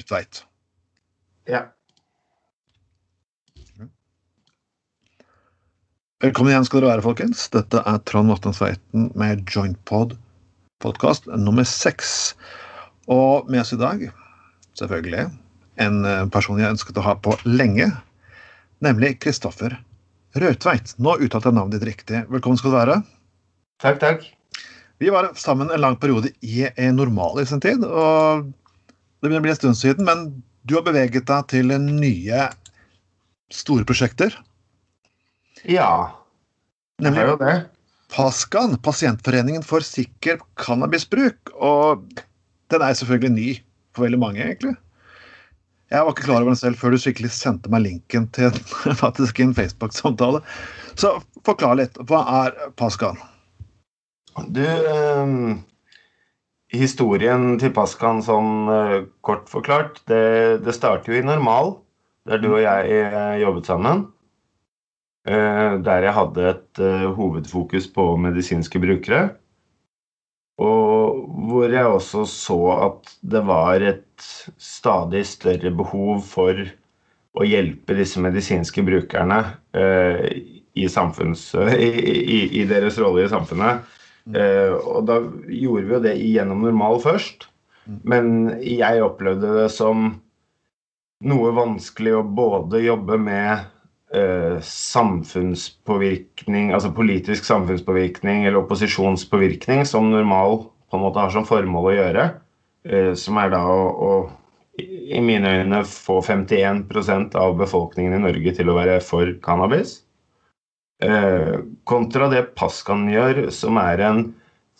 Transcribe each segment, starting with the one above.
Rødtveit. Ja. Velkommen igjen skal dere være, folkens. Dette er Trond Vatne Sveiten med Jointpod podkast nummer seks. Og med oss i dag, selvfølgelig, en eh, person jeg ønsket å ha på lenge. Nemlig Kristoffer Rødtveit. Nå uttalte jeg navnet ditt riktig. Velkommen skal du være. Takk, takk. Vi var sammen en lang periode i Normal i sin tid. og Det begynner å bli en stund siden, men du har beveget deg til nye store prosjekter. Ja. det er jo det. PASKAN, Pasientforeningen for sikker cannabisbruk. Og den er selvfølgelig ny for veldig mange, egentlig. Jeg var ikke klar over den selv før du skikkelig sendte meg linken til faktisk en Facebook-samtale. Så forklar litt. Hva er PASKAN? Du, eh, historien til Paskan sånn eh, kort forklart, det, det starter jo i Normal, der du og jeg eh, jobbet sammen. Eh, der jeg hadde et hovedfokus på medisinske brukere. Og hvor jeg også så at det var et stadig større behov for å hjelpe disse medisinske brukerne eh, i, i, i, i, deres rolle i samfunnet. Eh, og da gjorde vi jo det gjennom normal først. Men jeg opplevde det som noe vanskelig å både jobbe med uh, samfunnspåvirkning, altså politisk samfunnspåvirkning eller opposisjonspåvirkning, som normal på en måte har som formål å gjøre. uh, som er da å, å, i mine øyne, få 51% av befolkningen i Norge til å være for cannabis. Eh, kontra det Paskan gjør, som er en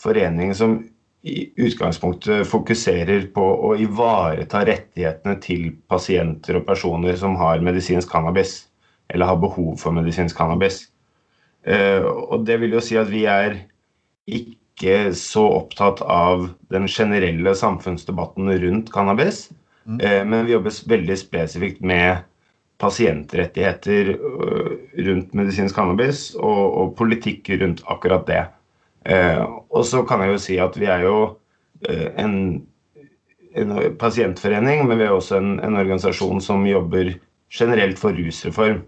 forening som i utgangspunktet fokuserer på å ivareta rettighetene til pasienter og personer som har medisinsk cannabis eller har behov for medisinsk cannabis. Eh, og det vil jo si at vi er ikke så opptatt av den generelle samfunnsdebatten rundt cannabis, mm. Eh, men vi jobber veldig spesifikt med pasientrettigheter øh, rundt medisinsk cannabis og, og politikk rundt akkurat det. Eh, og så kan jeg jo si at vi er jo en, en pasientforening, men vi er også en, en organisasjon som jobber generelt for rusreform.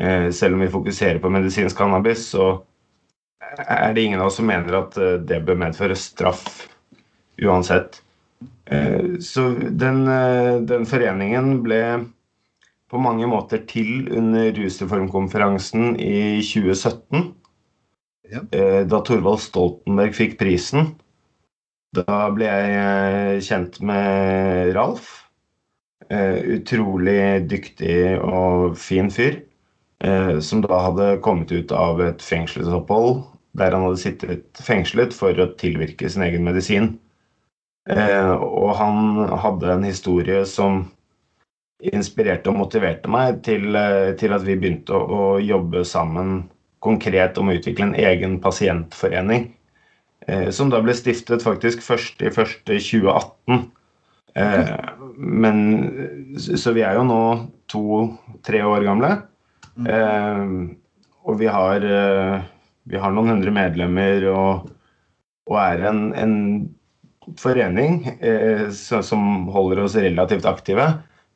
Eh, selv om vi fokuserer på medisinsk cannabis, så er det ingen av oss som mener at eh, det bør medføre straff uansett. Eh, så den, den foreningen ble på mange måter til under rusreformkonferansen i 2017. Ja. Da Thorvald Stoltenberg fikk prisen. Da ble jeg kjent med Ralf. Utrolig dyktig og fin fyr. Eh, som da hadde kommet ut av et fengselsopphold der han hadde sittet fengslet for å tilvirke sin egen medisin. Eh, og han hadde en historie som inspirerte og motiverte meg til, eh, til at vi begynte å, å, jobbe sammen konkret om å utvikle en egen pasientforening. som da ble stiftet faktisk først i 2018. Eh, men Så vi er jo nå to-tre år gamle. Mm. og vi har, eh, vi har, noen hundre medlemmer og, og er en, en forening eh, som holder oss relativt aktive.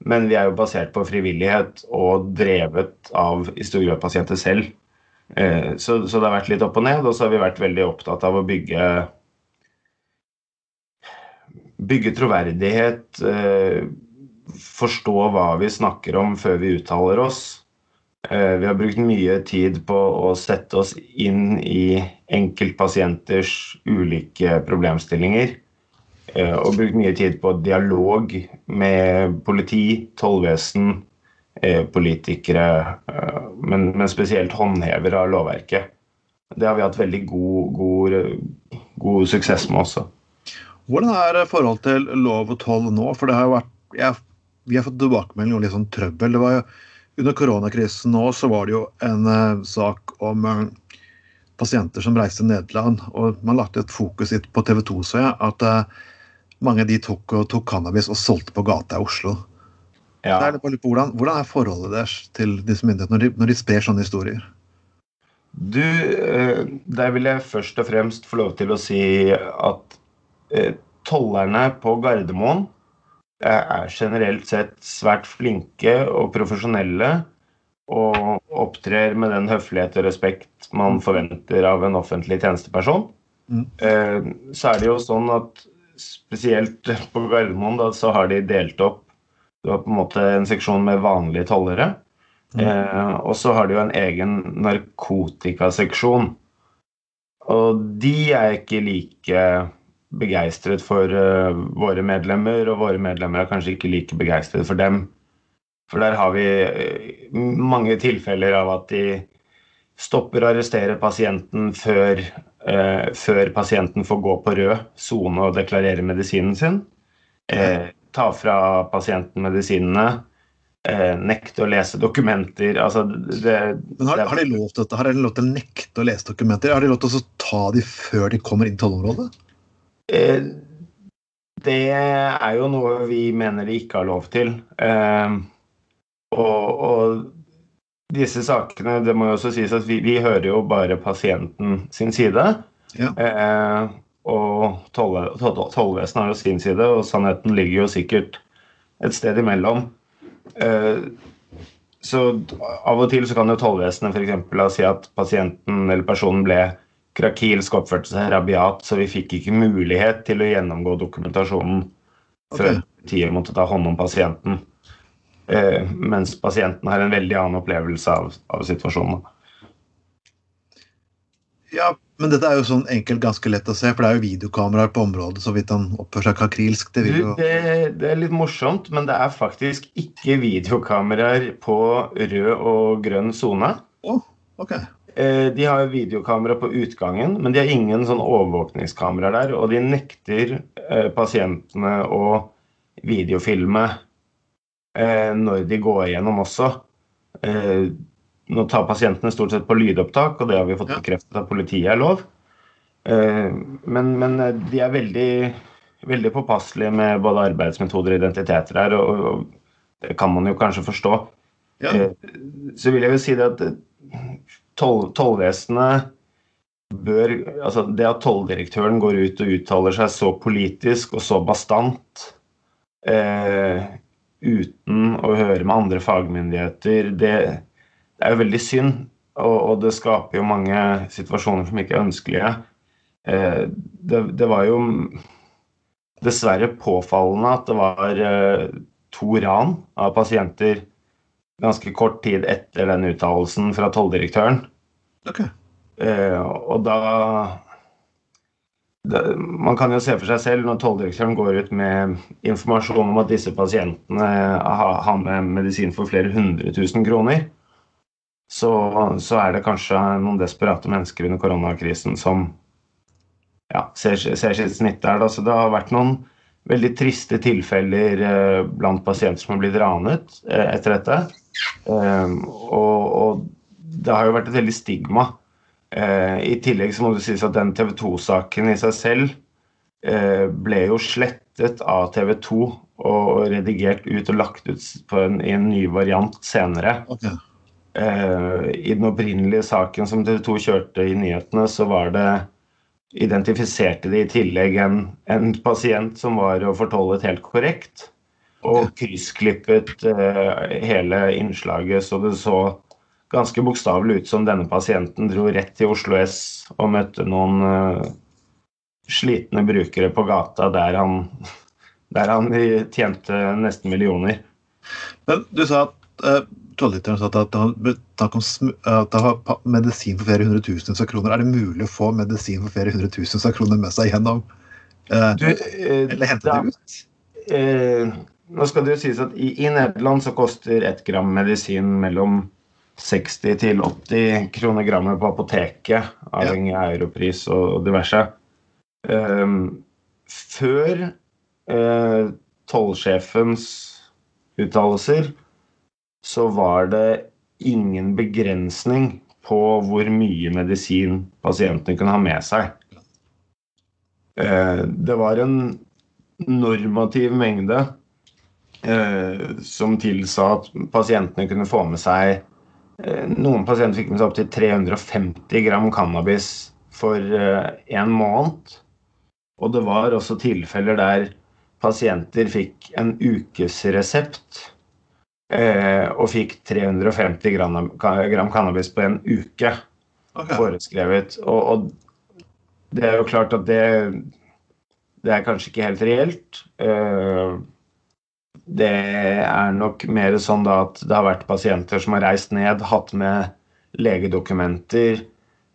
Men vi er jo basert på frivillighet og drevet av i stor grad pasienter selv. Eh, så, så, det har vært litt opp og ned, og så har vi vært veldig opptatt av å bygge bygge troverdighet, eh, forstå hva vi snakker om før vi uttaler oss. Eh, vi har brukt mye tid på å sette oss inn i enkeltpasienters ulike problemstillinger. Eh, og brukt mye tid på dialog med politi, tollvesen, eh, politikere, men, men spesielt håndhevere av lovverket. Det har vi hatt veldig god, god, god suksess med også. Hvordan er forholdet til lov og toll nå? For det har vært, jeg, Vi har fått tilbakemelding om litt sånn trøbbel. Det var jo under koronakrisen nå så var det jo en uh, sak om uh, pasienter som reiste til Nederland. og Man lagt et fokus på TV 2, så jeg, at uh, mange av de tok, tok, cannabis og solgte på gata i Oslo. Ja. Er hvordan, hvordan, er forholdet deres til disse myndighetene når de, når de sprer sånne historier? Du, Der vil jeg først og fremst få lov til å si at tollerne på Gardermoen er generelt sett svært flinke og profesjonelle og opptrer med den høflighet og respekt man forventer av en offentlig tjenesteperson. Mm. Eh, så er det jo sånn at spesielt på Gardermoen da, så har de delt opp Du har på en måte en seksjon med vanlige tollere. Mm. Eh, og så har de jo en egen narkotikaseksjon. Og de er ikke like begeistret for uh, våre medlemmer, og våre medlemmer er kanskje ikke like begeistret for dem. For der har vi uh, mange tilfeller av at de stopper å arrestere pasienten før, eh, før pasienten får gå på rød sone og deklarere medisinen sin. Eh, ta fra pasienten medisinene. Eh, nekte å lese dokumenter. Altså det, Men har, har de lov til dette? Har de lov til å nekte å lese dokumenter? Har de lov til å ta de før de kommer inn i tollområdet? Eh, Det er jo noe vi mener de ikke har lov til. Eh, og, og disse sakene, det må jo også sies at vi, vi hører jo bare pasienten sin side. Ja. Eh, og tollvesenet har jo sin side, og sannheten ligger jo sikkert et sted imellom. Eh, så av og til så kan jo tollvesenet f.eks. si at pasienten eller personen ble krakilsk, oppførte seg rabiat, så vi fikk ikke mulighet til å gjennomgå dokumentasjonen før Ok. politiet måtte ta hånd om pasienten. Eh, mens pasienten har en veldig annen opplevelse av, av situasjonen. Ja, men dette er jo sånn enkelt ganske lett å se, for det er jo videokameraer på området, så vidt han oppfører seg kakrilsk. Det jo det, det er litt morsomt, men det er faktisk ikke videokameraer på rød og grønn sone. Oh, ok. Eh, De har videokamera på utgangen, men de har ingen sånn overvåkningskameraer der. Og de nekter eh, pasientene å videofilme når de går igjennom også. Eh, Nå tar pasientene stort sett på lydopptak, og det har vi fått bekreftet at politiet er lov. Eh, Men, men eh, de er veldig, veldig påpasselige med både arbeidsmetoder og identiteter her, og, og det kan man jo kanskje forstå. Ja. Eh, Så vil jeg jo si det at eh, toll, tollvesenet bør Altså det at tolldirektøren går ut og uttaler seg så politisk og så bastant eh, uten å høre med andre fagmyndigheter, det, det er jo veldig synd. Og, og det skaper jo mange situasjoner som ikke er ønskelige. Eh, det, det var jo dessverre påfallende at det var eh, to ran av pasienter ganske kort tid etter den uttalelsen fra tolldirektøren. Ok. Eh, og da Man kan jo se for seg selv når tolldirektøren går ut med informasjon om at disse pasientene har, med medisin for flere hundre tusen kroner, så, så er det kanskje noen desperate mennesker under koronakrisen som ja, ser, ser sitt snitt der. Da. Så det har vært noen veldig triste tilfeller eh, blant pasienter som har blitt ranet eh, etter dette. Eh, og, og det har jo vært et veldig stigma. Eh, I tillegg så må det sies at den TV 2-saken i seg selv eh, ble jo slettet av TV 2 og redigert ut og lagt ut på en, i en ny variant senere. Okay. Eh, I den opprinnelige saken som TV 2 kjørte i nyhetene, så var det identifiserte de i tillegg en, en pasient som var fortollet helt korrekt, og kryssklippet hele innslaget, så det så ganske bokstavelig ut som denne pasienten dro rett til Oslo S og møtte noen uh, slitne brukere på gata der han, der han tjente nesten millioner. Men du sa at uh, tolldirektøren sa at det var medisin for flere hundre tusen av kroner. Er det mulig å få medisin for flere hundre tusen av kroner med seg gjennom? uh, Du, eh, eller hente det ut? Eh, nå skal det jo sies at i, i Nederland så koster ett gram medisin mellom 60 til 80 kroner grammet på apoteket, avhengig av europris og diverse. Um, før uh, tollsjefens uttalelser så var det ingen begrensning på hvor mye medisin pasientene kunne ha med seg. Uh, det var en normativ mengde uh, som tilsa at pasientene kunne få med seg Noen pasienter fikk med seg opptil 350 gram cannabis for en måned. Og det var også tilfeller der pasienter fikk en ukesresept eh, og fikk 350 gram, cannabis på en uke foreskrevet. Og, og det er jo klart at det det er kanskje ikke helt reelt. Det er nok mer sånn da at det har vært pasienter som har reist ned, hatt med legedokumenter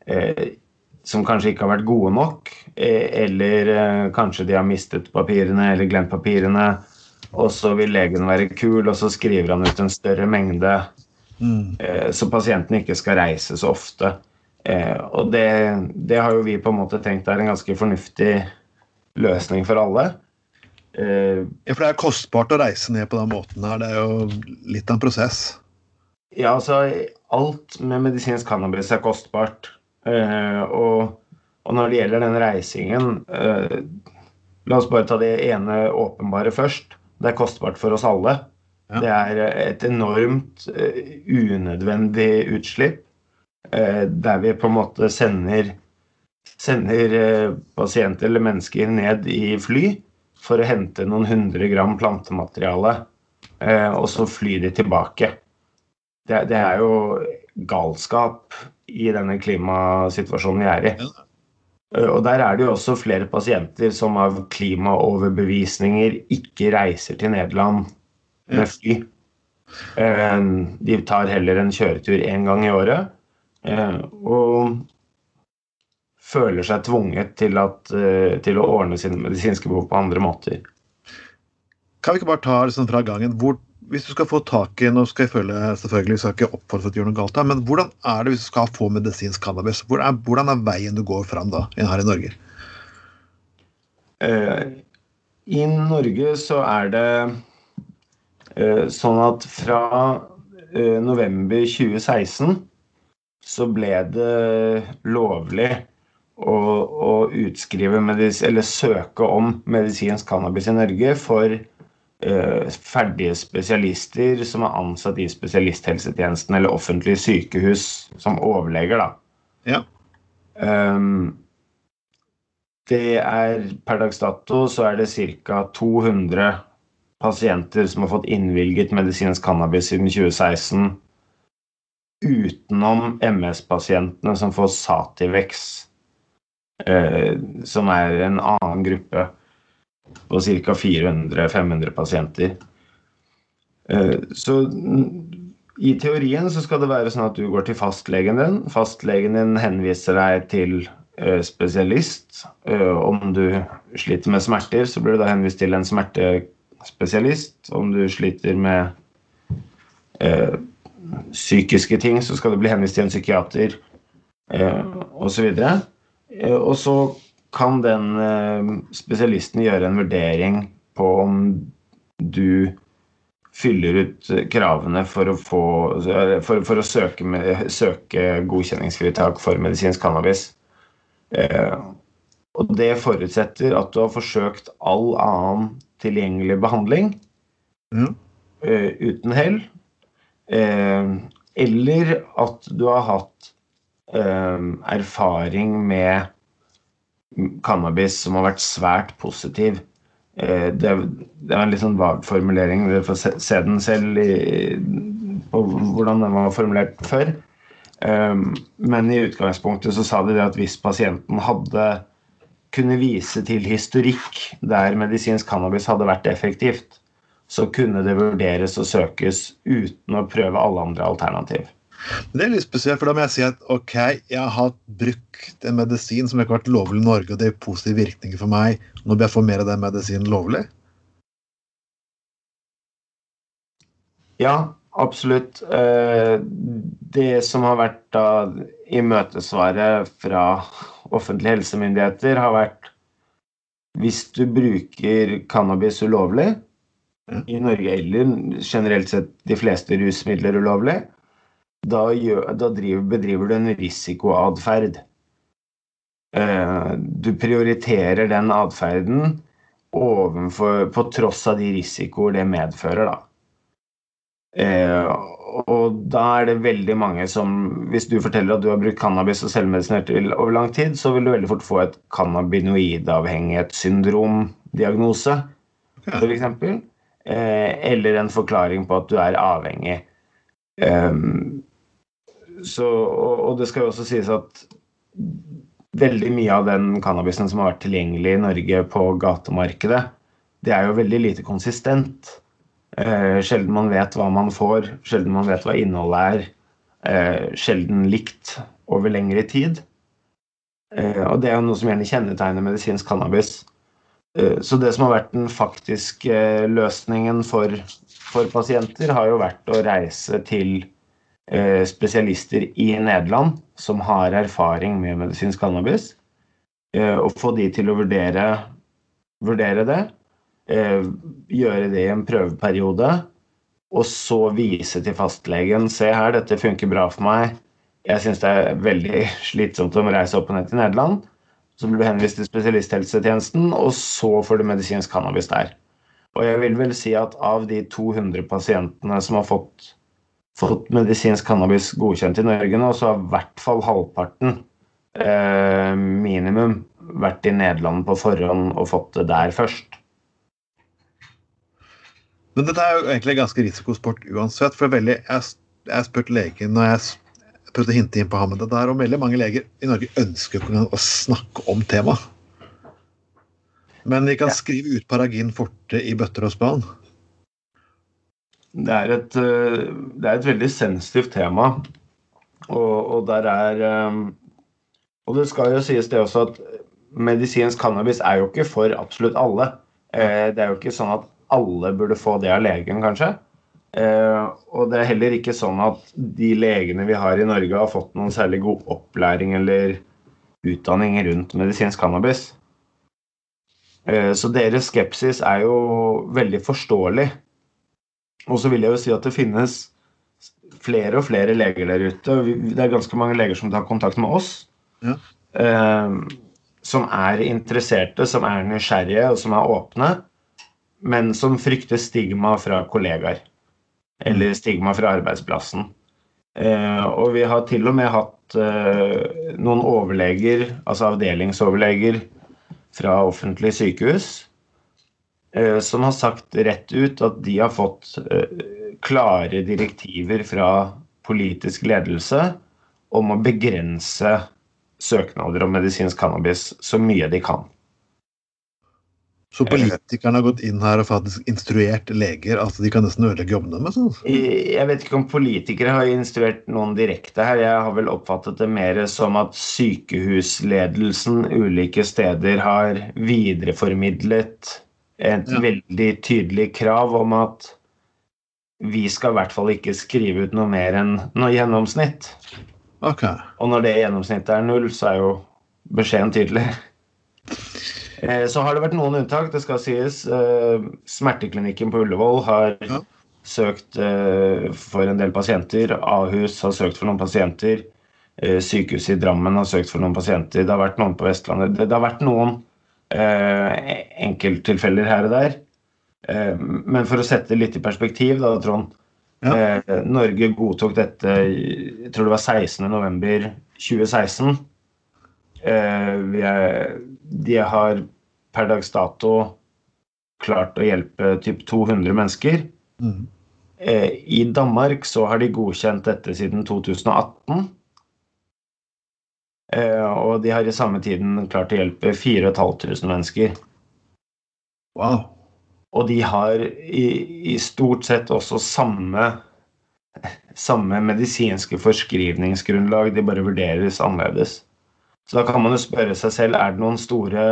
eh, som kanskje ikke har vært gode nok, eh, eller eh, kanskje de har mistet papirene eller glemt papirene, og så vil legen være kul, og så skriver han ut en større mengde, Mm. eh, så pasienten ikke skal reise så ofte. Eh, og det, det har jo vi på en måte tenkt er en ganske fornuftig løsning for alle. Ja, for det er kostbart å reise ned på den måten her. Det er jo litt av en prosess. Ja, altså alt med medisinsk cannabis er kostbart. Eh, og, og når det gjelder den reisingen eh, La oss bare ta det ene åpenbare først. Det er kostbart for oss alle. Ja. Det er et enormt eh, unødvendig utslipp. der vi på en måte sender, sender pasienter eller mennesker ned i fly for å hente noen hundre gram plantemateriale, eh, og så fly de tilbake det, det er jo galskap i denne klimasituasjonen vi er i. Eh, Og der er det jo også flere pasienter som av klimaoverbevisninger ikke reiser til Nederland med fly. Eh, De tar heller en kjøretur én gang i året. Og føler seg tvunget til, at, eh, til å ordne sine medisinske behov på andre måter. Kan vi ikke bare ta liksom fra gangen hvor, Hvis du skal få tak i Nå skal jeg føle selvfølgelig skal ikke oppfordre til å gjøre noe galt, men hvordan er det hvis du skal få medisinsk cannabis? Hvordan er, hvordan er veien du går fram da, her i Norge? Uh, I Norge så er det uh, sånn at fra uh, november 2016 så ble det lovlig å, å utskrive medis eller søke om medisinsk cannabis i Norge for eh, ferdige spesialister som er ansatt i spesialisthelsetjenesten eller offentlige sykehus som overleger, da. Ja. Um, det er per dags dato så er det ca. 200 pasienter som har fått innvilget medisinsk cannabis siden 2016. Utenom MS-pasientene som får Sativex, som er en annen gruppe på ca. 400-500 pasienter. Eh, så i teorien så skal det være sånn at du går til fastlegen din. Fastlegen din henviser deg til eh, spesialist. Eh, Om du sliter med smerter, så blir du da henvist til en smertespesialist. Om du sliter med eh, psykiske ting, så skal du bli henvist til en psykiater eh, osv. Eh, og så kan den eh, spesialisten gjøre en vurdering på om du fyller ut eh, kravene for å, få, for, for å søke, med, søke godkjenningsfritak for medisinsk cannabis. Eh, og det forutsetter at du har forsøkt all annen tilgjengelig behandling mm. eh, uten hell. Eh, eller at du har hatt eh, erfaring med cannabis som har vært svært positiv. Eh, det, det er en litt sånn vag formulering. Dere får se, se den selv i, på hvordan den var formulert før. Um, men i utgangspunktet så sa de det at hvis pasienten hadde kunne vise til historikk der medisinsk cannabis hadde vært effektivt, så kunne det vurderes og søkes uten å prøve alle andre alternativ. Men det er litt spesielt, for da må jeg si at ok, jeg har brukt en medisin som ikke har vært lovlig i Norge, og det er positive virkninger for meg. Nå bør jeg få mer av den medisinen lovlig? Ja, absolutt. Eh, Det som har vært da imøtesvaret fra offentlige helsemyndigheter, har vært hvis du bruker cannabis ulovlig i Norge, eller generelt sett de fleste rusmidler ulovlig, da, gjør, da driver, bedriver du en risikoatferd. Eh, Du prioriterer den atferden ovenfor, på tross av de risikoer det medfører, da. Eh, og da er det veldig mange som Hvis du forteller at du har brukt cannabis og selvmedisinert over lang tid, så vil du veldig fort få et cannabinoidavhengighetssyndrom-diagnose. f.eks. Eh, eller en forklaring på at du er avhengig. Um, så, og, og, det skal jo også sies at veldig mye av den cannabisen som har vært tilgjengelig i Norge på gatemarkedet, det er jo veldig lite konsistent. Eh, sjelden man vet hva man får, sjelden man vet hva innholdet er. Eh, sjelden likt over lengre tid. Eh, og det er jo noe som gjerne kjennetegner medisinsk cannabis. Eh, så det som har vært den faktiske løsningen for, for pasienter, har jo vært å reise til eh, spesialister i Nederland som har erfaring med medisinsk cannabis, og få de til å vurdere, vurdere det. Gjøre det i en prøveperiode, og så vise til fastlegen se her, dette funker bra for meg. Jeg syns det er veldig slitsomt å reise opp og ned til Nederland. Så blir du henvist til spesialisthelsetjenesten, og så får du medisinsk cannabis der. Og jeg vil vel si at av de 200 pasientene som har fått, fått medisinsk cannabis godkjent i Norge nå, så har i hvert fall halvparten eh, minimum vært i Nederland på forhånd og fått det der først. Men dette er jo egentlig ganske risikosport uansett. for veldig, Jeg har spurt legen når jeg prøvde å hinte inn på ham med det der, og veldig mange leger i Norge ønsker å snakke om temaet. Men de kan ja. skrive ut Paragin forte i bøtter og spann. Det er, et, eh, det er et veldig sensitivt tema. Og, og, der er eh, Og det skal jo sies det også at medisinsk cannabis er jo ikke for absolutt alle. Eh, det er jo ikke sånn at alle burde få det av legen, kanskje. Og det er heller ikke sånn at de legene vi har i Norge, har fått noen særlig god opplæring eller utdanning rundt medisinsk cannabis. Så deres skepsis er jo veldig forståelig. Og så vil jeg jo si at det finnes flere og flere leger der ute. Det er ganske mange leger som tar kontakt med oss. Ja. Eh, som er interesserte, som er nysgjerrige og som er åpne, men som frykter stigma fra kollegaer eller stigma fra arbeidsplassen. Eh, og vi har til og med hatt eh, noen overleger, altså avdelingsoverleger fra offentlige sykehus, eh, som har sagt rett ut at de har fått klare direktiver fra politisk ledelse om å begrense søknader om medisinsk cannabis så mye de kan. Så politikerne har gått inn her og faktisk instruert leger at de kan nesten ødelegge jobbene deres? sånn? Jeg vet ikke om politikere har instruert noen direkte her. Jeg har vel oppfattet det mer som at sykehusledelsen ulike steder har videreformidlet et ja. veldig tydelig krav om at vi skal i hvert fall ikke skrive ut noe mer enn noe gjennomsnitt. Okay. Og når det gjennomsnittet er null, så er jo beskjeden tydelig. Eh, så har det vært noen unntak, det skal sies. Eh, smerteklinikken på Ullevål har ja. søkt eh, for en del pasienter. Ahus har søkt for noen pasienter. Sykehuset i Drammen har søkt for noen pasienter. Det har vært noen på Vestlandet. Det, har vært noen enkelttilfeller her og der. Men for å sette det litt i perspektiv, da, Trond. Ja. Norge godtok dette jeg tror det var 16.11.2016. De har per dags dato klart å hjelpe typ 200 mennesker. Mm. Eh, I Danmark så har de godkjent dette siden 2018. Eh, og de har i samme tiden klart å hjelpe 4500 mennesker. Wow. Og de har i, i stort sett også samme, samme medisinske forskrivningsgrunnlag, de bare vurderes annerledes. Så da kan man jo spørre seg selv er det noen store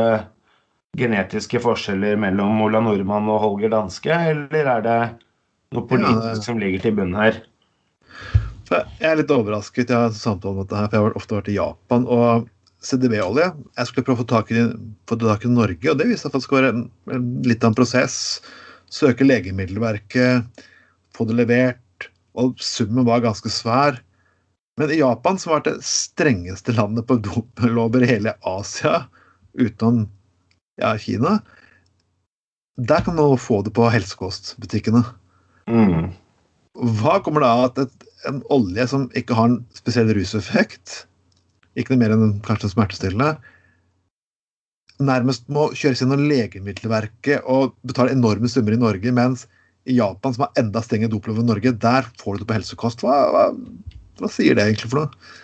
genetiske forskjeller mellom Ola Nordmann og Holger Danske, eller er det noe politisk som ligger til bunn her? Jeg er litt overrasket. Jeg har samtale om dette her, for jeg har ofte vært i Japan. og CDB-olje Jeg skulle prøve å få tak i, få tak i Norge, og det viste at det skal være en, litt av en prosess. Søke Legemiddelverket, få det levert, og summen var ganske svær. Men i Japan, som var det strengeste landet på doplover i hele Asia, utenom ja, Kina, der kan man få det på helsekostbutikkene. Mm. Hva kommer det av at et, en olje som ikke har en spesiell ruseffekt, ikke noe mer enn kanskje en smertestillende, nærmest må kjøres gjennom Legemiddelverket og betale enorme summer i Norge, mens i Japan, som har enda strengere doplov enn Norge, der får du det på helsekost. Hva, hva, hva sier det egentlig for noe?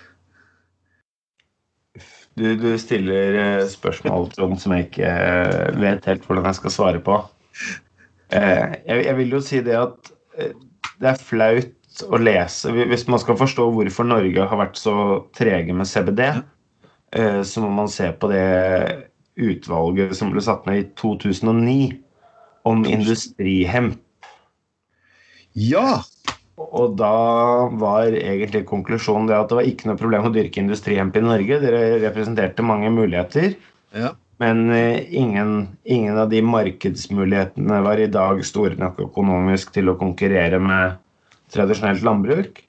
Du, du stiller eh, spørsmål Trond, som jeg ikke eh, vet helt hvordan jeg skal svare på. Eh, jeg vil jo si det at det er flaut å lese Hvis man skal forstå hvorfor Norge har vært så trege med CBD, så må man se på det utvalget som ble satt ned i 2009 om industrihemp. Ja! Og da var egentlig konklusjonen det at det var ikke noe problem å dyrke industrihemp i Norge. Dere representerte mange muligheter. Ja. Men eh, ingen, ingen, av de markedsmulighetene var i dag store nok økonomisk til å konkurrere med tradisjonelt landbruk.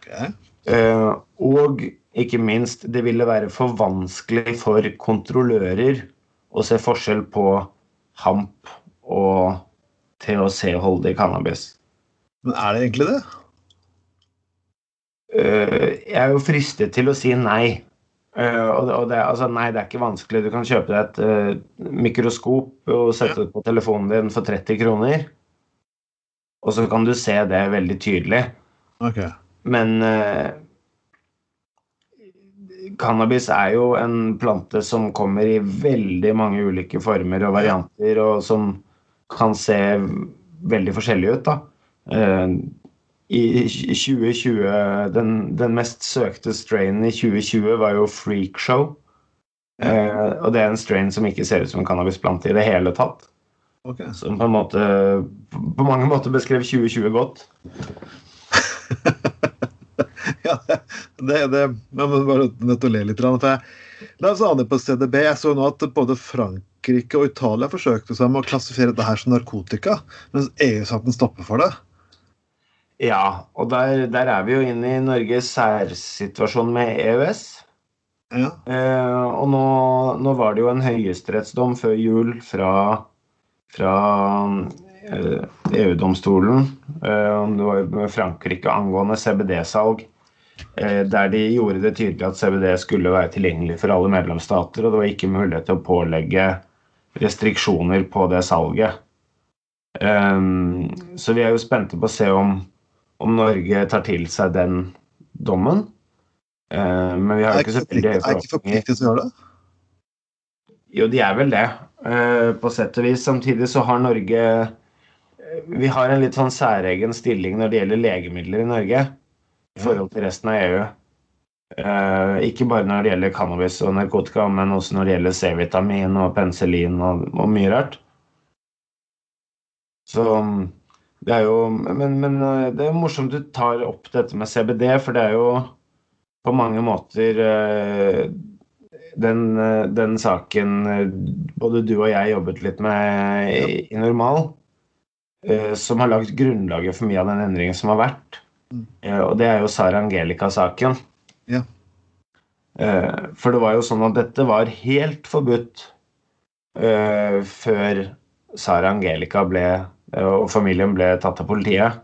Okay. Eh, og ikke minst, det ville være for vanskelig for kontrollører å se forskjell på hamp og THC-holdig cannabis. Men er det egentlig det? Uh, jeg er jo fristet til å si nei. Uh, og, og det, altså, nei, det er ikke vanskelig. Du kan kjøpe deg et mikroskop og sette det på telefonen din for 30 kroner. Og så kan du se det veldig tydelig. Okay. Men cannabis er jo en plante som kommer i veldig mange ulike former og varianter, og som kan se veldig forskjellig ut. da. Eh, I 2020 den, den, mest søkte strainen i 2020 var jo Freakshow. Eh, og det er en strain som ikke ser ut som en cannabisplante i det hele tatt. Okay. Som på en måte På mange måter beskrev 2020 godt. ja, det, det, men bare nødt til å le litt. For jeg, la oss ane på CDB. Jeg så nå at både Frankrike og Italia forsøkte seg med å klassifisere dette her som narkotika, mens EU satte en stopper for det. Ja, og der, der, er vi jo inne i Norges særsituasjon med EØS. Ja. Eh, og nå, nå, var det jo en høyesterettsdom før jul fra, fra eh, EU-domstolen, eh, det var med Frankrike angående CBD-salg, eh, der de gjorde det tydelig at CBD skulle være tilgjengelig for alle medlemsstater, og det var ikke mulighet til å pålegge restriksjoner på det salget. Så vi er jo spente på å se om om Norge tar til seg den dommen. Men vi har jo ikke selvfølgelig Er ikke forpliktet til å gjøre det? Jo, de er vel det, på sett og vis. Samtidig så har Norge uh, Vi har en litt sånn særegen stilling når det gjelder legemidler i Norge i forhold til resten av EU. ikke bare når det gjelder cannabis og narkotika, men også når det gjelder C-vitamin og penicillin og, og mye rart. Så det er jo, men, men, eh, det er morsomt du tar opp dette med CBD, for det er jo på mange måter eh, den, eh, den saken både du og jeg jobbet litt med i, i Normal, som har lagt grunnlaget for mye av den endringen som har vært. Mm. Og det er jo Sara Angelica-saken. Ja. For det var jo sånn at dette var helt forbudt før Sara Angelica ble og familien ble tatt av politiet.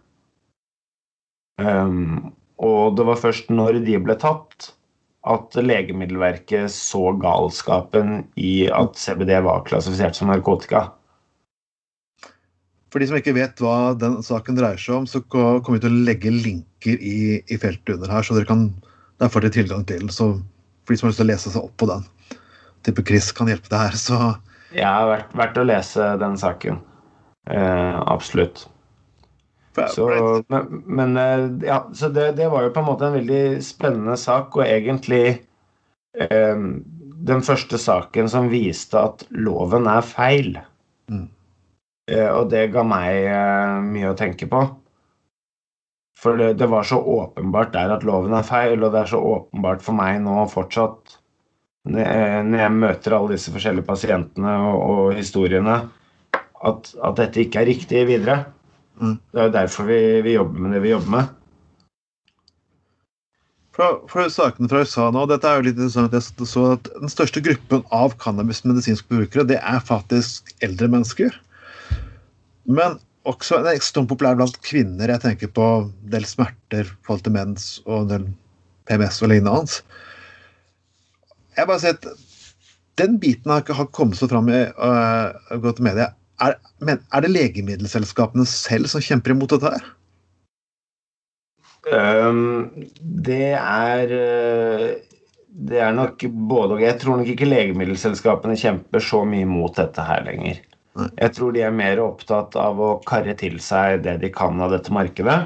Um, og det var først når de ble tatt, at Legemiddelverket så galskapen i at CBD var klassifisert som narkotika. For de som ikke vet hva den saken dreier seg om, så kommer vi til å legge linker i, i feltet under her, så dere kan der får dere tilgang til Så for de som har lyst til å lese seg opp på den, tipper Chris kan hjelpe deg her, så Ja, verdt, verdt å lese den saken. Eh, absolutt. Så, men, men eh, ja, så det, det, var jo på en måte en veldig spennende sak, og egentlig eh, den første saken som viste at loven er feil. Mm. Eh, og det ga meg eh, mye å tenke på. For det, det, var så åpenbart der at loven er feil, og det er så åpenbart for meg nå fortsatt, når jeg møter alle disse forskjellige pasientene og, og historiene, at, at, dette ikke er riktig videre. Mm. Det er jo derfor vi, vi, jobber med det vi jobber med. For, for sakene fra USA nå, dette er jo litt interessant, jeg så at Den største gruppen av cannabismedisinske brukere det er faktisk eldre mennesker. Men også er ekstremt populær blant kvinner. Jeg tenker på en del smerter, forhold til mens og en del PMS og lignende. Jeg bare sier at den biten har, ikke kommet så fram i uh, gått media. Er, men er det legemiddelselskapene selv som kjemper imot dette her? Um, det er Det er nok både og. Jeg tror nok ikke legemiddelselskapene kjemper så mye mot dette her lenger. Jeg tror de er mer opptatt av å karre til seg det de kan av dette markedet.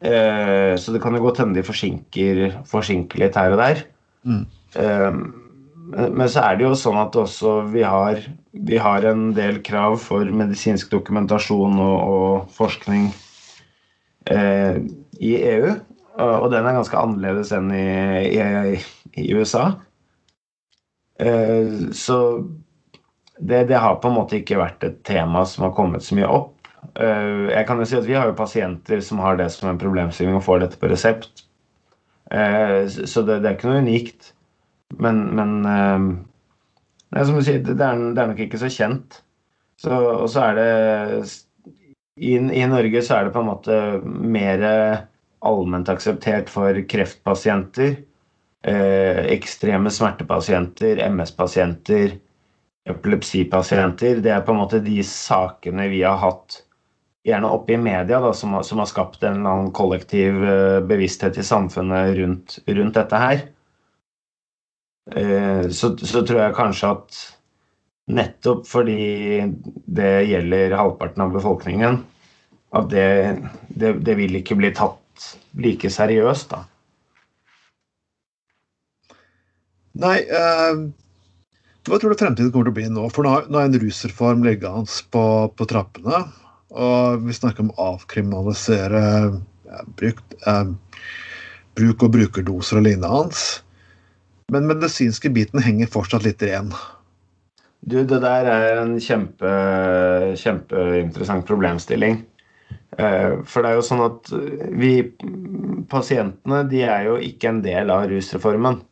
Uh, så det kan jo godt hende de forsinker, forsinker litt her og der. Mm. Um, men så er det jo sånn at også vi har, vi har en del krav for medisinsk dokumentasjon og, og forskning eh, i EU. Og den er ganske annerledes enn i, i, i USA. Eh, så det, det, har på en måte ikke vært et tema som har kommet så mye opp. Eh, jeg kan jo si at Vi har jo pasienter som har det som en problemstilling og får dette på resept. Eh, så det, det er ikke noe unikt. Men, men uh, som du sier, det er, det er, nok ikke så kjent. Så, og så er det i, i, Norge så er det på en måte mer allment akseptert for kreftpasienter, eh, ekstreme smertepasienter, MS-pasienter, epilepsipasienter. Det er på en måte de sakene vi har hatt gjerne oppe i media, da, som, som, har skapt en eller annen kollektiv eh, bevissthet i samfunnet rundt, rundt dette her. Eh, så, så, tror jeg kanskje at nettopp fordi det gjelder halvparten av befolkningen, at det, det, det vil ikke bli tatt like seriøst, da. Nei, eh, hva tror du fremtiden kommer til å bli nå? For nå, nå er en rusreform liggende på, på trappene. Og vi snakker om å avkriminalisere ja, bruk, eh, bruk og brukerdoser og lignende. Men medisinske biten henger fortsatt litt igjen. Du, det der er en kjempe, kjempeinteressant problemstilling. Eh, for det er jo sånn at vi pasientene de er jo ikke en del av rusreformen.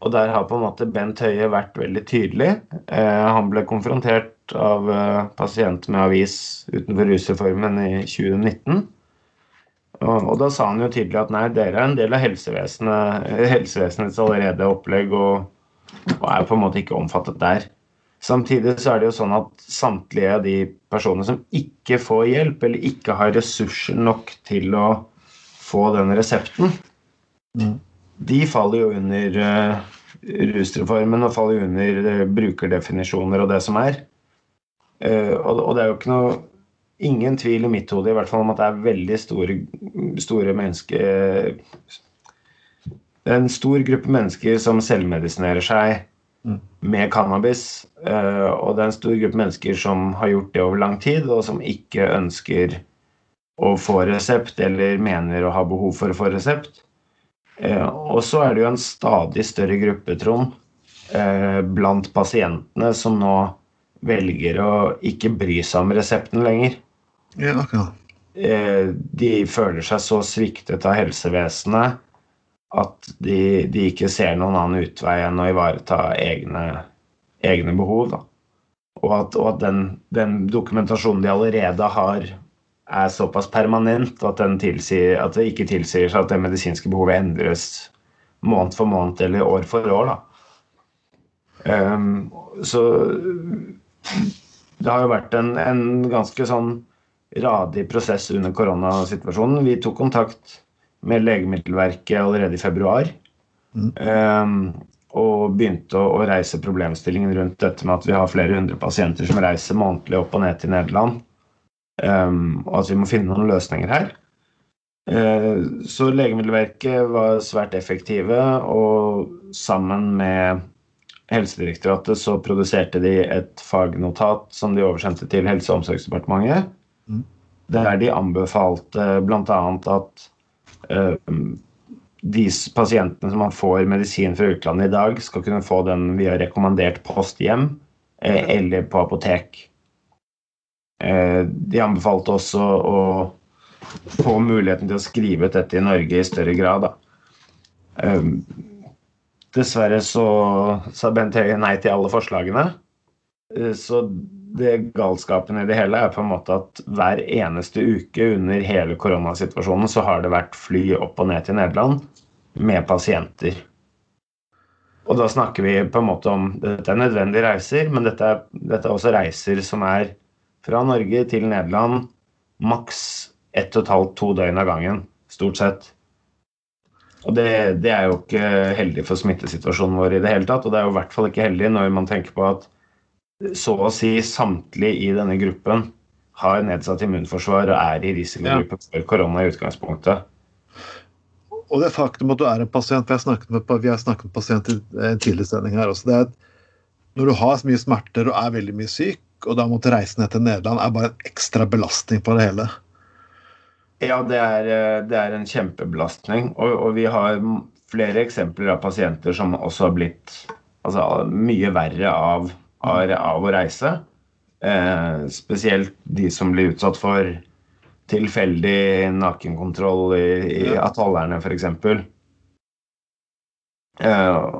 Og der har på en måte Bent Høie vært veldig tydelig. Eh, han ble konfrontert av eh, pasient med avis utenfor rusreformen i 2019. Og, og, da sa han jo tydelig at nei, dere er en del av helsevesenet, helsevesenets allerede opplegg og, og, er på en måte ikke omfattet der. Samtidig så er det jo sånn at samtlige av de personene som ikke får hjelp, eller ikke har ressurser nok til å få den resepten, mm. de faller jo under uh, rusreformen og faller under uh, brukerdefinisjoner og det som er. Uh, og, og det er jo ikke noe ingen tvil i mitt hode i hvert fall om at det er veldig store, store mennesker er en stor gruppe mennesker som selvmedisinerer seg mm. med cannabis. Eh, og det er en stor gruppe mennesker som har gjort det over lang tid, og som ikke ønsker å få resept eller mener å ha behov for å få resept. Eh, og så er det jo en stadig større gruppe, Trond, eh, blant pasientene som nå velger å ikke bry seg om resepten lenger. Ja, akkurat. Eh, de føler seg så sviktet av helsevesenet at de, de, ikke ser noen annen utvei enn å ivareta egne, egne behov. Da. Og at, og at den, den, dokumentasjonen de allerede har, er såpass permanent at, tilsier, at det ikke tilsier seg at det medisinske behovet endres måned for måned eller år for år. Um, så det har jo vært en, en ganske sånn radig prosess under koronasituasjonen. Vi tok kontakt med Legemiddelverket allerede i februar. Mm. Um, og begynte å, å, reise problemstillingen rundt dette med at vi har flere hundre pasienter som reiser månedlig opp og ned til Nederland. Um, og at vi må finne noen løsninger her. Uh, så Legemiddelverket var svært effektive, og sammen med Helsedirektoratet så produserte de et fagnotat som de oversendte til Helse- og omsorgsdepartementet der de anbefalte bl.a. at uh, de pasientene som man får medisin fra utlandet i dag, skal kunne få den via rekommandert post hjem eh, eller på apotek. Eh, de anbefalte også å få muligheten til å skrive ut dette i Norge i større grad. Da. dessverre så sa Bent Høie nei til alle forslagene. Eh, så det galskapen i det hele er på en måte at hver eneste uke under hele koronasituasjonen så har det vært fly opp og ned til Nederland med pasienter. Og da snakker vi på en måte om Dette er nødvendige reiser, men dette er, dette er også reiser som er fra Norge til Nederland maks ett og et halvt, to døgn av gangen, stort sett. Og det, det, er jo ikke heldig for smittesituasjonen vår i det hele tatt. Og det er jo i hvert fall ikke heldig når man tenker på at så å si samtlige i denne gruppen har nedsatt immunforsvar og er i risikogruppe ja. for korona i utgangspunktet. Og det faktum at du er en pasient for jeg snakket med, Vi har snakket med pasient i en tidligere sending her også. det er at Når du har så mye smerter og er veldig mye syk, og da måtte reise ned til Nederland, er bare en ekstra belastning på det hele. Ja, det er, eh, det er en kjempebelastning. Og, og, vi har flere eksempler av pasienter som også har blitt altså, mye verre av, av, av å reise. Eh, spesielt de som blir utsatt for tilfeldig nakenkontroll i, i atollerne, f.eks. Eh,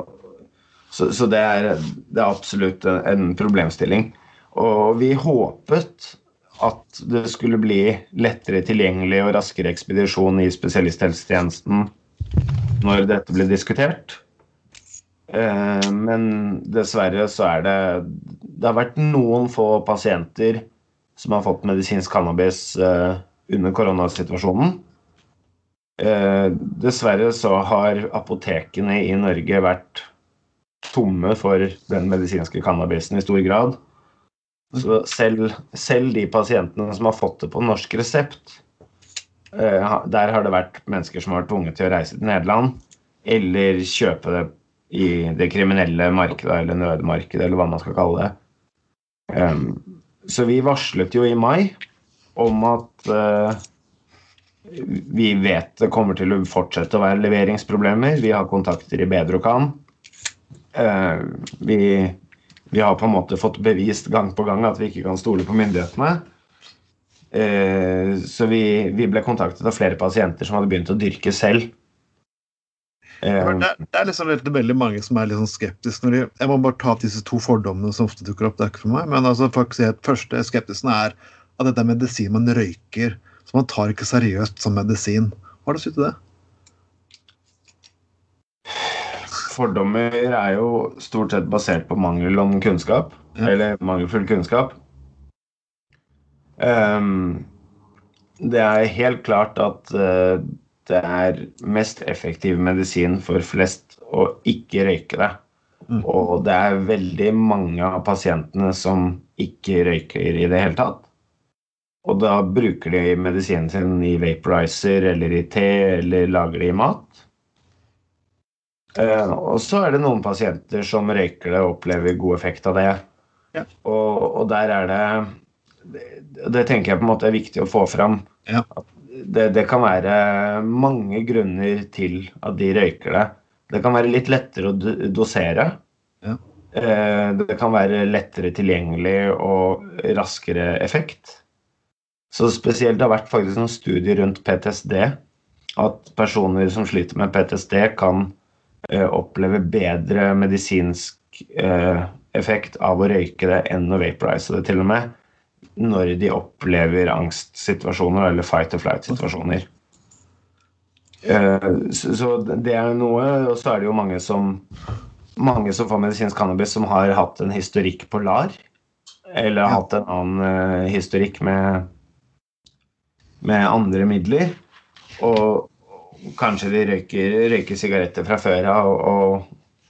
så, så det, er, det, er, absolutt en, en problemstilling. Og vi håpet at det skulle bli lettere tilgjengelig og raskere ekspedisjon i spesialisthelsetjenesten når dette ble diskutert. Eh, men dessverre så er det Det har vært noen få pasienter som har fått medisinsk cannabis eh, under koronasituasjonen. Eh, dessverre så har apotekene i Norge vært tomme for den medisinske cannabisen i stor grad. Så selv, selv, de pasientene som har fått det på norsk resept, der har det vært mennesker som har vært tvunget til å reise til Nederland eller kjøpe det i det kriminelle markedet eller nødmarkedet, eller hva man skal kalle det. Um, så vi varslet jo i mai om at uh, vi vet det kommer til å fortsette å være leveringsproblemer. Vi har kontakter i Bedrokan. Uh, vi vi har på en måte fått bevist gang på gang at vi ikke kan stole på myndighetene. Uh, så vi, vi, ble kontaktet av flere pasienter som hadde begynt å dyrke selv. Eh, det, er, det, er liksom veldig mange som er litt sånn skeptiske. De, jeg må bare ta opp disse to fordommene som ofte dukker opp. det er ikke for meg, Men altså, faktisk, første skeptisen er at dette er medisin man røyker. Så man tar ikke seriøst som medisin. Hva har du å si til det? fordommer er jo stort sett basert på mangel om kunnskap. Ja. Eller mangelfull kunnskap. Um, det er helt klart at uh, det er mest effektiv medisin for flest å ikke røyke det. Mm. Og det er veldig mange av pasientene som ikke røyker i det hele tatt. Og da bruker de medisinen sin i vaporizer eller i te eller lager det i mat. Uh, og så er det noen pasienter som røyker det og opplever god effekt av det. Ja. Og, og, der er det, det, det tenker jeg på en måte er viktig å få fram. Ja. Det, det, kan være mange grunner til at de røyker det. Det kan være litt lettere å dosere. Ja. Uh, det kan være lettere tilgjengelig og raskere effekt. Så spesielt det har vært faktisk en studie rundt PTSD. At personer som sliter med PTSD, kan oppleve bedre medisinsk eh, effekt av å røyke det enn å vaporize det, til og med. Når de opplever angstsituasjoner eller fight or flight-situasjoner. Eh, så det er noe. Og så er det jo mange som, mange som får medisinsk cannabis som har hatt en historikk på LAR. Eller har hatt en annen historikk med, med andre midler. Og, kanskje de røyker, røyker sigaretter fra før av og,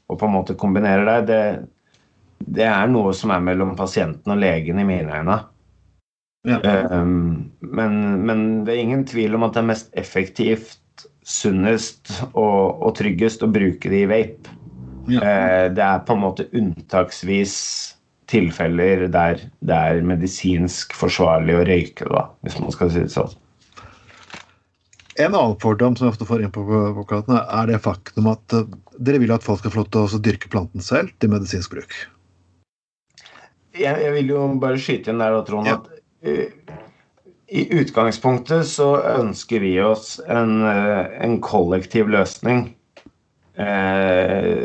og, på en måte kombinerer det. det. det. er noe som er mellom pasienten og legen i mine øyne. Ja. Um, men, men, det er ingen tvil om at det er mest effektivt, sunnest og, og tryggest å bruke det i vape. Ja. Uh, det er på en måte unntaksvis tilfeller der det er medisinsk forsvarlig å røyke det, hvis man skal si det sånn. En annen fordom som jeg ofte får inn på advokatene, er det faktum at uh, dere vil at folk skal få lov til å dyrke planten selv til medisinsk bruk. Jeg, jeg vil jo bare skyte inn der, da, Trond, ja. at i utgangspunktet så ønsker vi oss en, uh, en kollektiv løsning.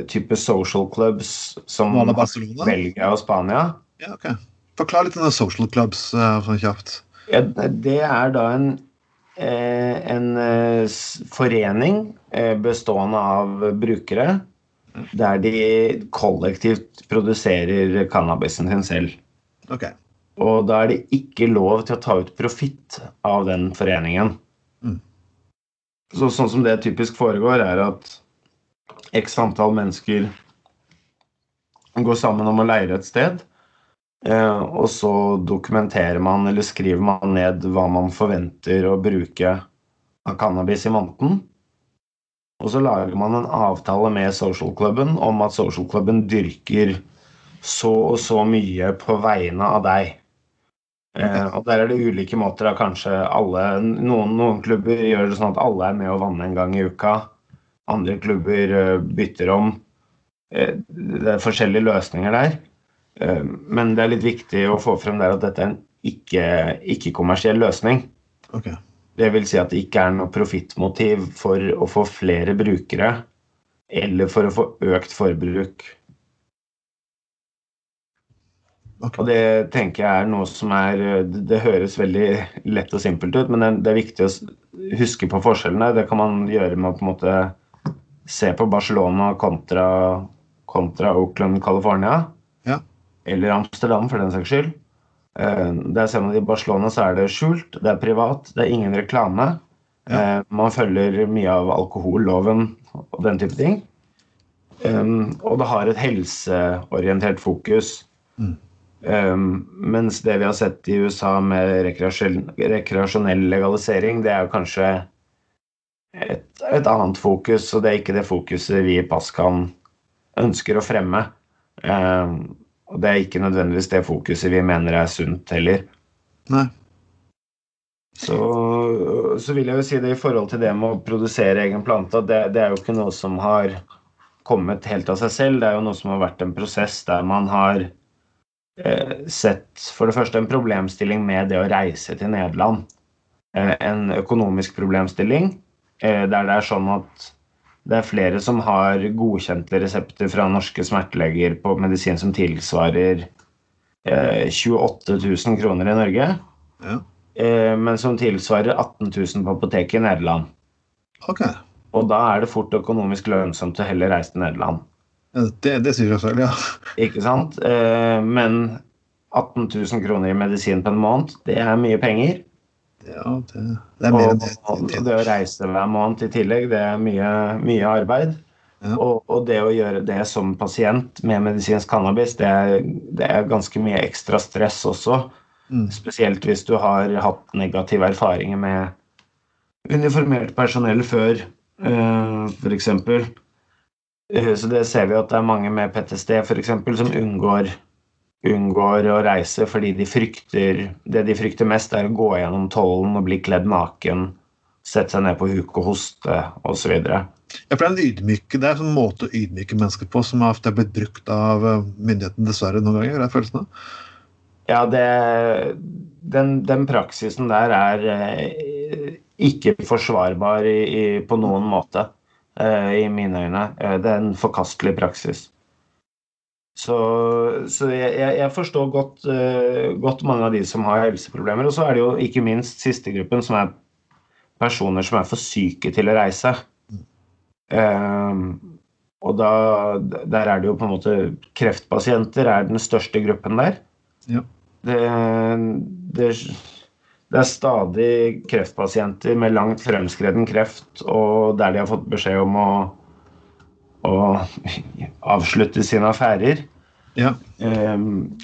type social clubs som Belgia og Spania. Ja, ok. Forklar litt om social clubs sånn kjapt. Ja, det er da en Eh, en eh, forening eh, bestående av brukere der de kollektivt produserer cannabisen sin selv. Ok. Og da er det ikke lov til å ta ut profitt av den foreningen. Mm. Så, sånn som det typisk foregår, er at x antall mennesker går sammen om å leire et sted. Eh, og så dokumenterer man eller skriver man ned hva man forventer å bruke av cannabis i måneden. Og så lager man en avtale med social cluben om at social cluben dyrker så og så mye på vegne av deg. Eh, og der er det ulike måter. Da. Kanskje alle, noen, noen, klubber gjør det sånn at alle er med å vanne en gang i uka. Andre klubber uh, bytter om. Eh, det er forskjellige løsninger der. Eh, men det er litt viktig å få frem der at dette er en ikke-kommersiell ikke løsning. Okay. Det vil si at det ikke er noe profittmotiv for å få flere brukere eller for å få økt forbruk. Okay. Og det tenker jeg er noe som er Det høres veldig lett og simpelt ut, men det er viktig å huske på forskjellene. Det kan man gjøre med å på en måte se på Barcelona kontra, kontra Oakland, California. Ja. Eller Amsterdam, for den saks skyld. Eh, der ser man I Barcelona så er det skjult, det er privat, det er ingen reklame. Ja. Eh, man følger mye av alkoholloven og den type ting. Um, og det har et helseorientert fokus. Mm. Um, mens det vi har sett i USA med rekreasjonell legalisering, det er jo kanskje et, et, annet fokus, og det er ikke det fokuset vi i Paskan ønsker å fremme. Um, og det er ikke nødvendigvis det fokuset vi mener er sunt heller. Nei. Så, så, vil jeg jo si det i forhold til det med å produsere egen plante, det, det er jo ikke noe som har kommet helt av seg selv. Det er jo noe som har vært en prosess der man har sett for det første en problemstilling med det å reise til Nederland. Eh, en økonomisk problemstilling eh, der det er sånn at det er flere som har godkjente resepter fra norske smerteleger på medisin som tilsvarer 28 000 kroner i Norge. Ja. Men som tilsvarer 18 000 på apoteket i Nederland. Okay. Og da er det fort økonomisk lønnsomt å heller reise til Nederland. Det, det sier seg selv, ja. Ikke sant? Men 18 000 kroner i medisin på en måned, det er mye penger. Ja, det, det er mer enn det. Og det å reise hver måned i tillegg, det er mye, mye arbeid. Ja. Og, og, det å gjøre det som pasient med medisinsk cannabis, det er, det er ganske mye ekstra stress også. Mm. Spesielt hvis du har hatt negative erfaringer med uniformert personell før, uh, f.eks. Uh, så det ser vi at det er mange med PTSD f.eks. som unngår unngår å reise fordi de frykter Det de frykter mest, er å gå gjennom tollen og bli kledd naken, sette seg ned på huk og hoste osv. Ja, for det er en ydmyke, det er en måte å ydmyke mennesker på som har blitt brukt av eh, myndighetene dessverre noen ganger. Det er følelsen av. Ja, det, den, den, praksisen der er eh, ikke forsvarbar i, i, på noen måte, eh, i mine øyne. Eh, det er en forkastelig praksis. Så, så jeg, jeg, forstår godt, uh, godt, mange av de som har helseproblemer. Og så er det jo ikke minst siste gruppen, som er personer som er for syke til å reise. Og da, der er det jo på en måte Kreftpasienter er den største gruppen der. Ja. Det, det, det, er stadig kreftpasienter med langt fremskreden kreft, og der de har fått beskjed om å å avslutte sine affærer. Ja. Um,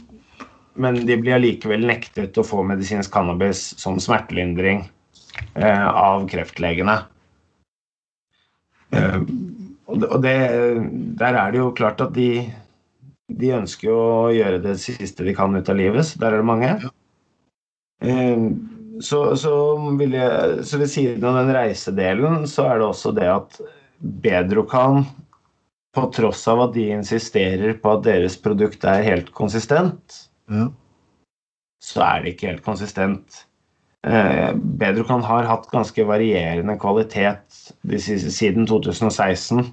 men de blir allikevel nektet å få medisinsk cannabis som smertelindring uh, av kreftlegene. Uh, og det, der er det jo klart at de, de ønsker å gjøre det siste de kan ut av livet, så der er det mange. Ja. Uh, så, så, vil jeg, så ved siden av den reisedelen, så er det også det at Bedrocan på tross av at de insisterer på at deres produkt er helt konsistent, ja. så er det ikke helt konsistent. Eh, Bedrocan har hatt ganske varierende kvalitet siden 2016.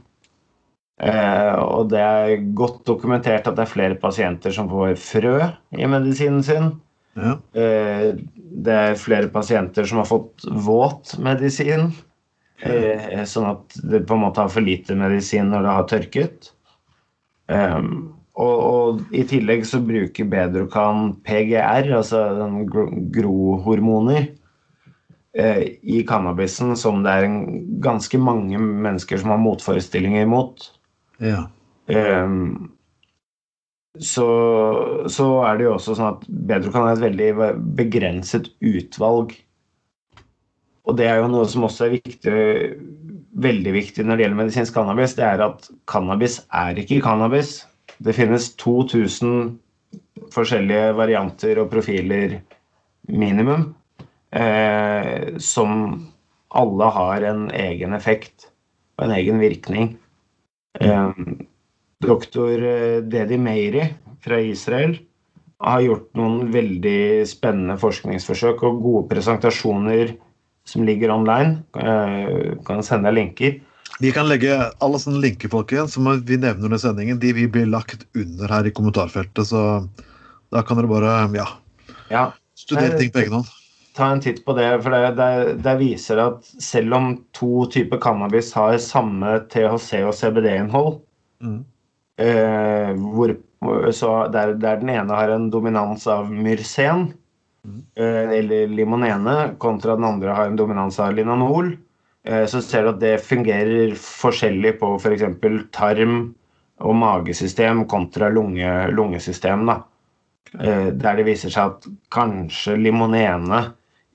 Eh, og det er godt dokumentert at det er flere pasienter som får frø i medisinen sin. Ja. Eh, det er flere pasienter som har fått våt medisin. Eh, sånn at det på en måte har for lite medisin når det har tørket. Um, og, og, i tillegg så bruker Bedrocan PGR, altså grohormoner, eh, i cannabisen som det er en, ganske mange mennesker som har motforestillinger mot. Ja. Um, så, så, er det jo også sånn at Bedrocan er et veldig begrenset utvalg. Og det er jo noe som også er viktig, veldig viktig når det gjelder medisinsk cannabis. Det er at cannabis er ikke cannabis. Det finnes 2000 forskjellige varianter og profiler minimum, eh, som alle har en egen effekt og en egen virkning. Eh, doktor eh, Dedi Meiri fra Israel har gjort noen veldig spennende forskningsforsøk og gode presentasjoner som ligger online. Eh, kan sende deg linker vi kan legge alle sånne linker folkens, som vi nevner under sendingen, de vil bli lagt under her i kommentarfeltet. Så da kan dere bare ja, ja. studere ting på egen hånd. Ta en titt på det, for det, det, det viser at selv om to typer cannabis har samme THC- og CBD-innhold, mm. Eh, hvor, så der, der, den ene har en dominans av myrsen, mm. eh, eller limonene, kontra den andre har en dominans av linanol, Eh, så ser du at det fungerer forskjellig på f.eks. For tarm og magesystem kontra lunge, lungesystem. Da. Eh, der det viser seg at kanskje limonene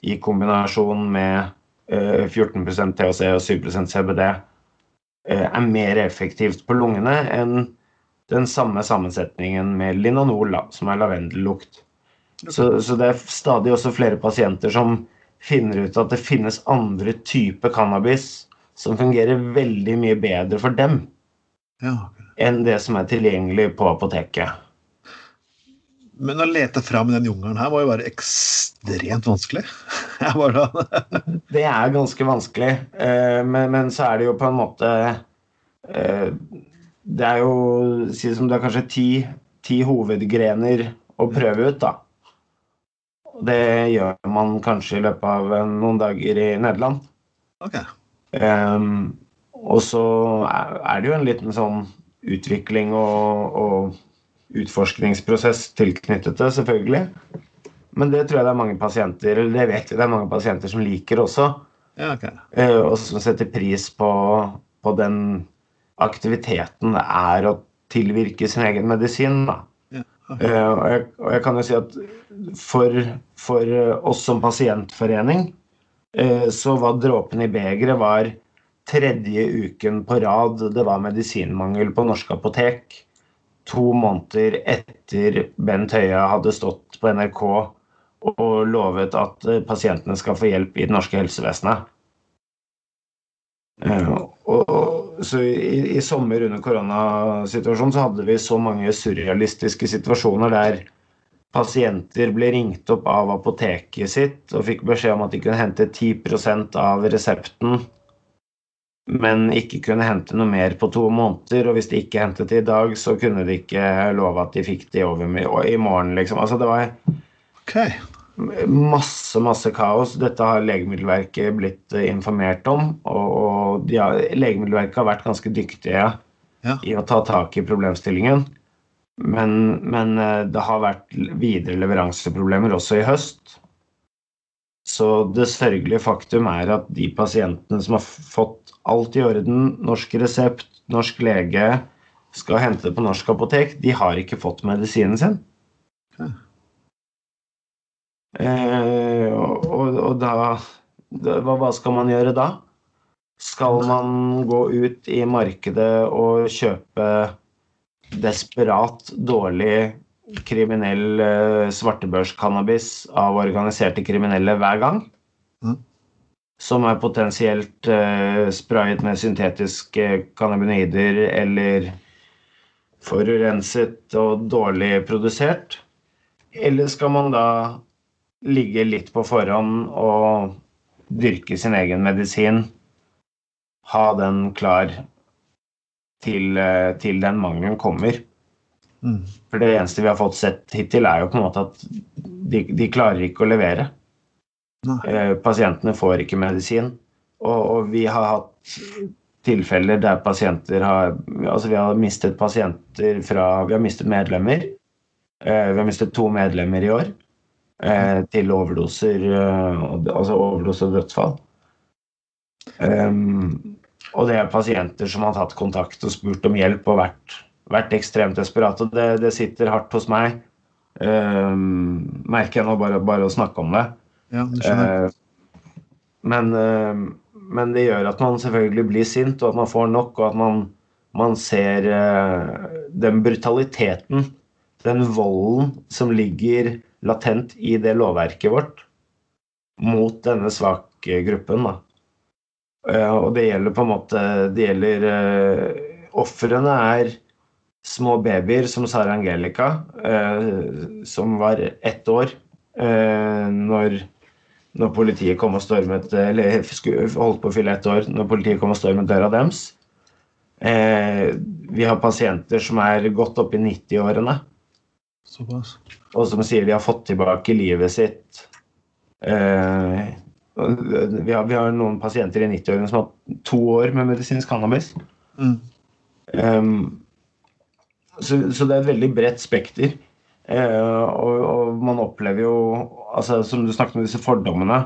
i kombinasjon med 14 eh, THC og 7% CBD er mer effektivt på lungene enn den samme sammensetningen med linanol, som er lavendellukt. Så, så det er stadig også flere pasienter som finner ut at det finnes andre typer cannabis som fungerer veldig mye bedre for dem ja. enn det som er tilgjengelig på apoteket. Men å lete fram den jungelen her må jo være ekstremt vanskelig. det er ganske vanskelig, eh, men, men, så er det jo på en måte eh, Det er jo Si som det er kanskje ti, ti hovedgrener å prøve ut, da. Det gjør man kanskje i løpet av noen dager i Nederland. Okay. Um, og så er det jo en liten sånn utvikling og, og utforskningsprosess tilknyttet det, selvfølgelig. Men det tror jeg det er mange pasienter eller det vet vi det er mange pasienter som liker også. Ja, okay. uh, og som setter pris på, på, den aktiviteten er å tilvirke sin egen medisin. da. Okay. Uh, og, jeg, og, jeg, kan jo si at for, for eh, oss som pasientforening uh, så var dråpen i begeret var tredje uken på rad det var medisinmangel på norske apotek. To måneder etter Bent Høie hadde stått på NRK og lovet at pasientene skal få hjelp i det norske helsevesenet. Og, så i, i, sommer under koronasituasjonen så hadde vi så mange surrealistiske situasjoner der pasienter ble ringt opp av apoteket sitt og fikk beskjed om at de kunne hente 10% av resepten, men ikke kunne hente noe mer på to måneder. Og hvis de ikke hentet det i dag, så kunne de ikke love at de fikk det over i morgen, liksom. Altså det var okay. Masse, masse kaos. Dette har Legemiddelverket blitt eh, informert om. Og, ja, Legemiddelverket har vært ganske dyktige ja. i å ta tak i problemstillingen. Men, men, eh, det har vært videre leveranseproblemer også i høst. Så det sørgelige faktum er at de pasientene som har fått alt i orden, norsk resept, norsk lege, skal hente det på norsk apotek, de har ikke fått medisinen sin. Okay. Eh, og, og da, da hva, skal man gjøre da? Skal man gå ut i markedet og kjøpe desperat dårlig kriminell eh, svartebørscannabis av organiserte kriminelle hver gang? Mm. Som er potensielt eh, sprayet med syntetiske cannabinoider eller forurenset og dårlig produsert? Eller skal man da ligge litt på forhånd og dyrke sin egen medisin. Ha den klar til, eh, til den mangelen kommer. Mm. For det eneste vi har fått sett hittil, er jo på en måte at de, de klarer ikke å levere. Eh, pasientene får ikke medisin. Og, og, vi har hatt tilfeller der pasienter har Altså vi har mistet pasienter fra Vi har mistet medlemmer. Eh, vi har mistet to medlemmer i år til overdoser, altså overdose og dødsfall. Um, og det er pasienter som har tatt kontakt og spurt om hjelp og vært, vært ekstremt desperate. Det, det, sitter hardt hos meg. Um, merker jeg nå bare, bare å snakke om det. Ja, det. Uh, men uh, men det gjør at man selvfølgelig blir sint, og at man får nok, og at man, man ser uh, den brutaliteten, den volden som ligger latent i det lovverket vårt mot denne svake gruppen. Da. Uh, og det gjelder på en måte Det gjelder uh, Ofrene er små babyer som Sara Angelica, som var ett år når når politiet kom og stormet Eller holdt på å fylle ett år når politiet kom og stormet døra deres. Eh, vi har pasienter som er godt oppe i 90-årene. Og som sier de har fått tilbake livet sitt. Eh, vi, har, vi, har, noen pasienter i 90-årene som har hatt to år med medisinsk cannabis. Mm. Um, så, så, det er et veldig bredt spekter. Eh, og, og, man opplever jo altså, Som du snakket om disse fordommene.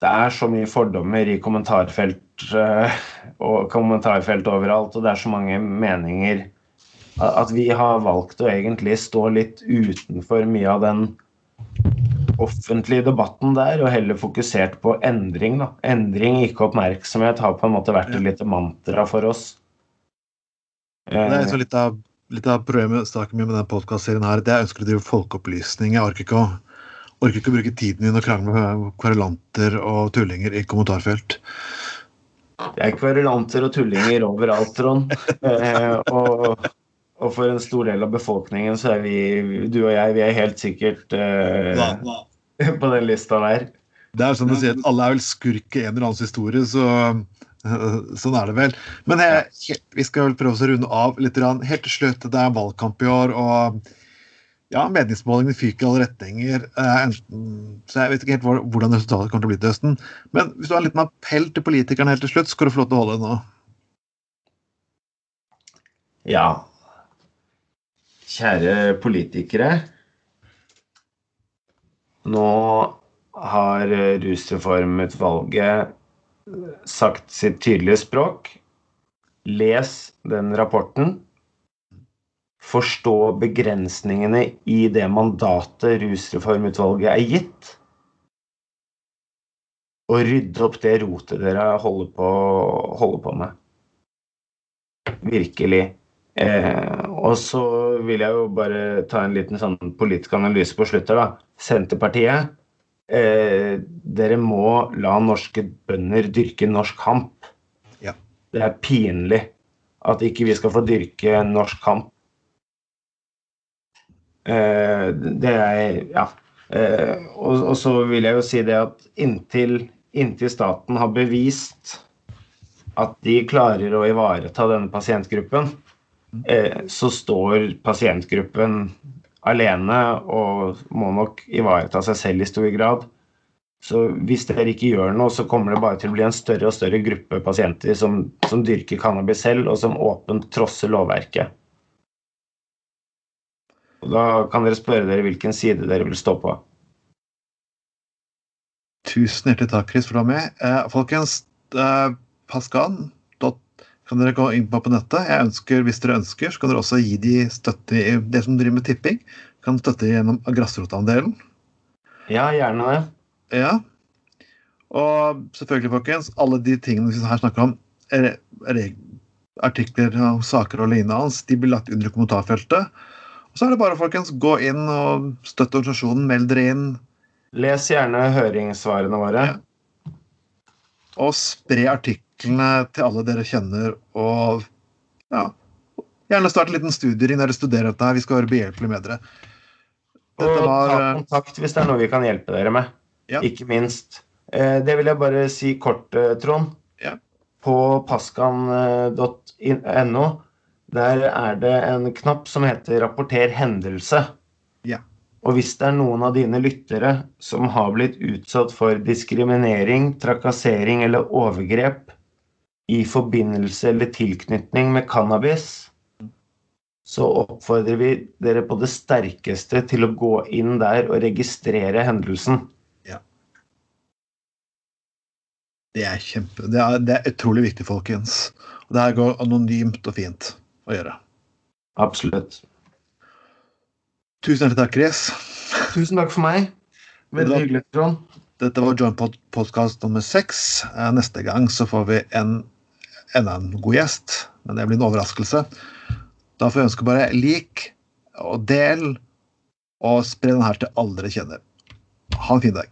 Det er så mye fordommer i kommentarfelt eh, og kommentarfelt overalt, og det er så mange meninger at vi har valgt å egentlig stå litt utenfor mye av den offentlige debatten der, og heller fokusert på endring. Da. Endring, ikke oppmerksomhet, har på en måte vært et lite mantra for oss. Det er så litt av litt av problemet snakker med denne podkastserien her, at jeg ønsker å drive folkeopplysning. Jeg orker ikke å, orker ikke å bruke tiden min og krangle med kverulanter og tullinger i kommentarfelt. Det er kverulanter og tullinger overalt, Trond. Eh, og, og, for en stor del av befolkningen så er vi, du og jeg, vi er helt sikkert eh, på den lista der. Det er som du sier, at alle er vel skurk i en eller annen historie, så Sånn er det vel. Men jeg, vi skal vel prøve å runde av litt. Helt til slutt, det er valgkamp i år, og ja, meningsmålingene fyker i alle retninger. Eh, så jeg vet ikke helt hvordan resultatet kommer til å bli til høsten. Men hvis du har en liten appell til politikerne helt til slutt, skal du få lov til å holde det nå. Ja. Kjære politikere. Nå har Rusreformutvalget sagt sitt tydelige språk. Les den rapporten. Forstå begrensningene i det mandatet Rusreformutvalget er gitt. Og rydde opp det rotet dere holder på, holder på med. Virkelig. Eh, og så vil jeg jo bare ta en liten sånn politisk analyse på slutt her, da. Senterpartiet eh, dere må la norske bønder dyrke norsk kamp. Ja. Det er pinlig at ikke vi skal få dyrke norsk kamp. Eh, det er Ja. Eh, og, og, så vil jeg jo si det at inntil, inntil staten har bevist at de klarer å ivareta denne pasientgruppen, så står pasientgruppen alene og må nok ivareta seg selv i stor grad. Så hvis dere ikke gjør noe, så kommer det bare til å bli en større og større gruppe pasienter som, som dyrker cannabis selv, og som åpent trosser lovverket. Og da kan dere spørre dere hvilken side dere vil stå på. Tusen hjertelig takk, Chris, for å være med. Eh, folkens, eh, Pascal kan dere gå inn på på nettet. Jeg ønsker, Hvis dere ønsker, så kan dere også gi de støtte i det som driver med tipping. Kan støtte gjennom grasrotandelen. Ja, gjerne det. Ja. Og selvfølgelig, folkens, alle de tingene vi her snakker om, er, er artikler og saker og lignende hans, de blir lagt under kommentarfeltet. Og så er det bare, folkens, gå inn og støtte organisasjonen. Meld dere inn. Les gjerne høringssvarene våre. Ja. Og spre artikler artiklene til alle dere kjenner, og ja, gjerne start en liten studiering når dere studerer dette. her, Vi skal være behjelpelige med dere. Dette og ta eh, kontakt hvis det er noe vi kan hjelpe dere med. Ja. Ikke minst. Eh, det vil jeg bare si kort, eh, Trond. Ja. På paskan.no der er det en knapp som heter 'rapporter hendelse'. Ja. Og hvis det er noen av dine lyttere som har blitt utsatt for diskriminering, trakassering eller overgrep i forbindelse eller tilknytning med cannabis, så oppfordrer vi dere på det sterkeste til å gå inn der og registrere hendelsen. Ja. Det er kjempe, det er, det er utrolig viktig, folkens. Og det her går anonymt og fint å gjøre. Absolutt. Tusen hjertelig takk, Chris. Tusen takk for meg. Veldig hyggelig, Trond. Dette var Joint Podcast nummer seks. Eh, Neste gang så får vi en, enda en god gjest, men det blir en overraskelse. Da får jeg ønske bare lik og del, og spre den her til alle dere kjenner. Ha en fin dag.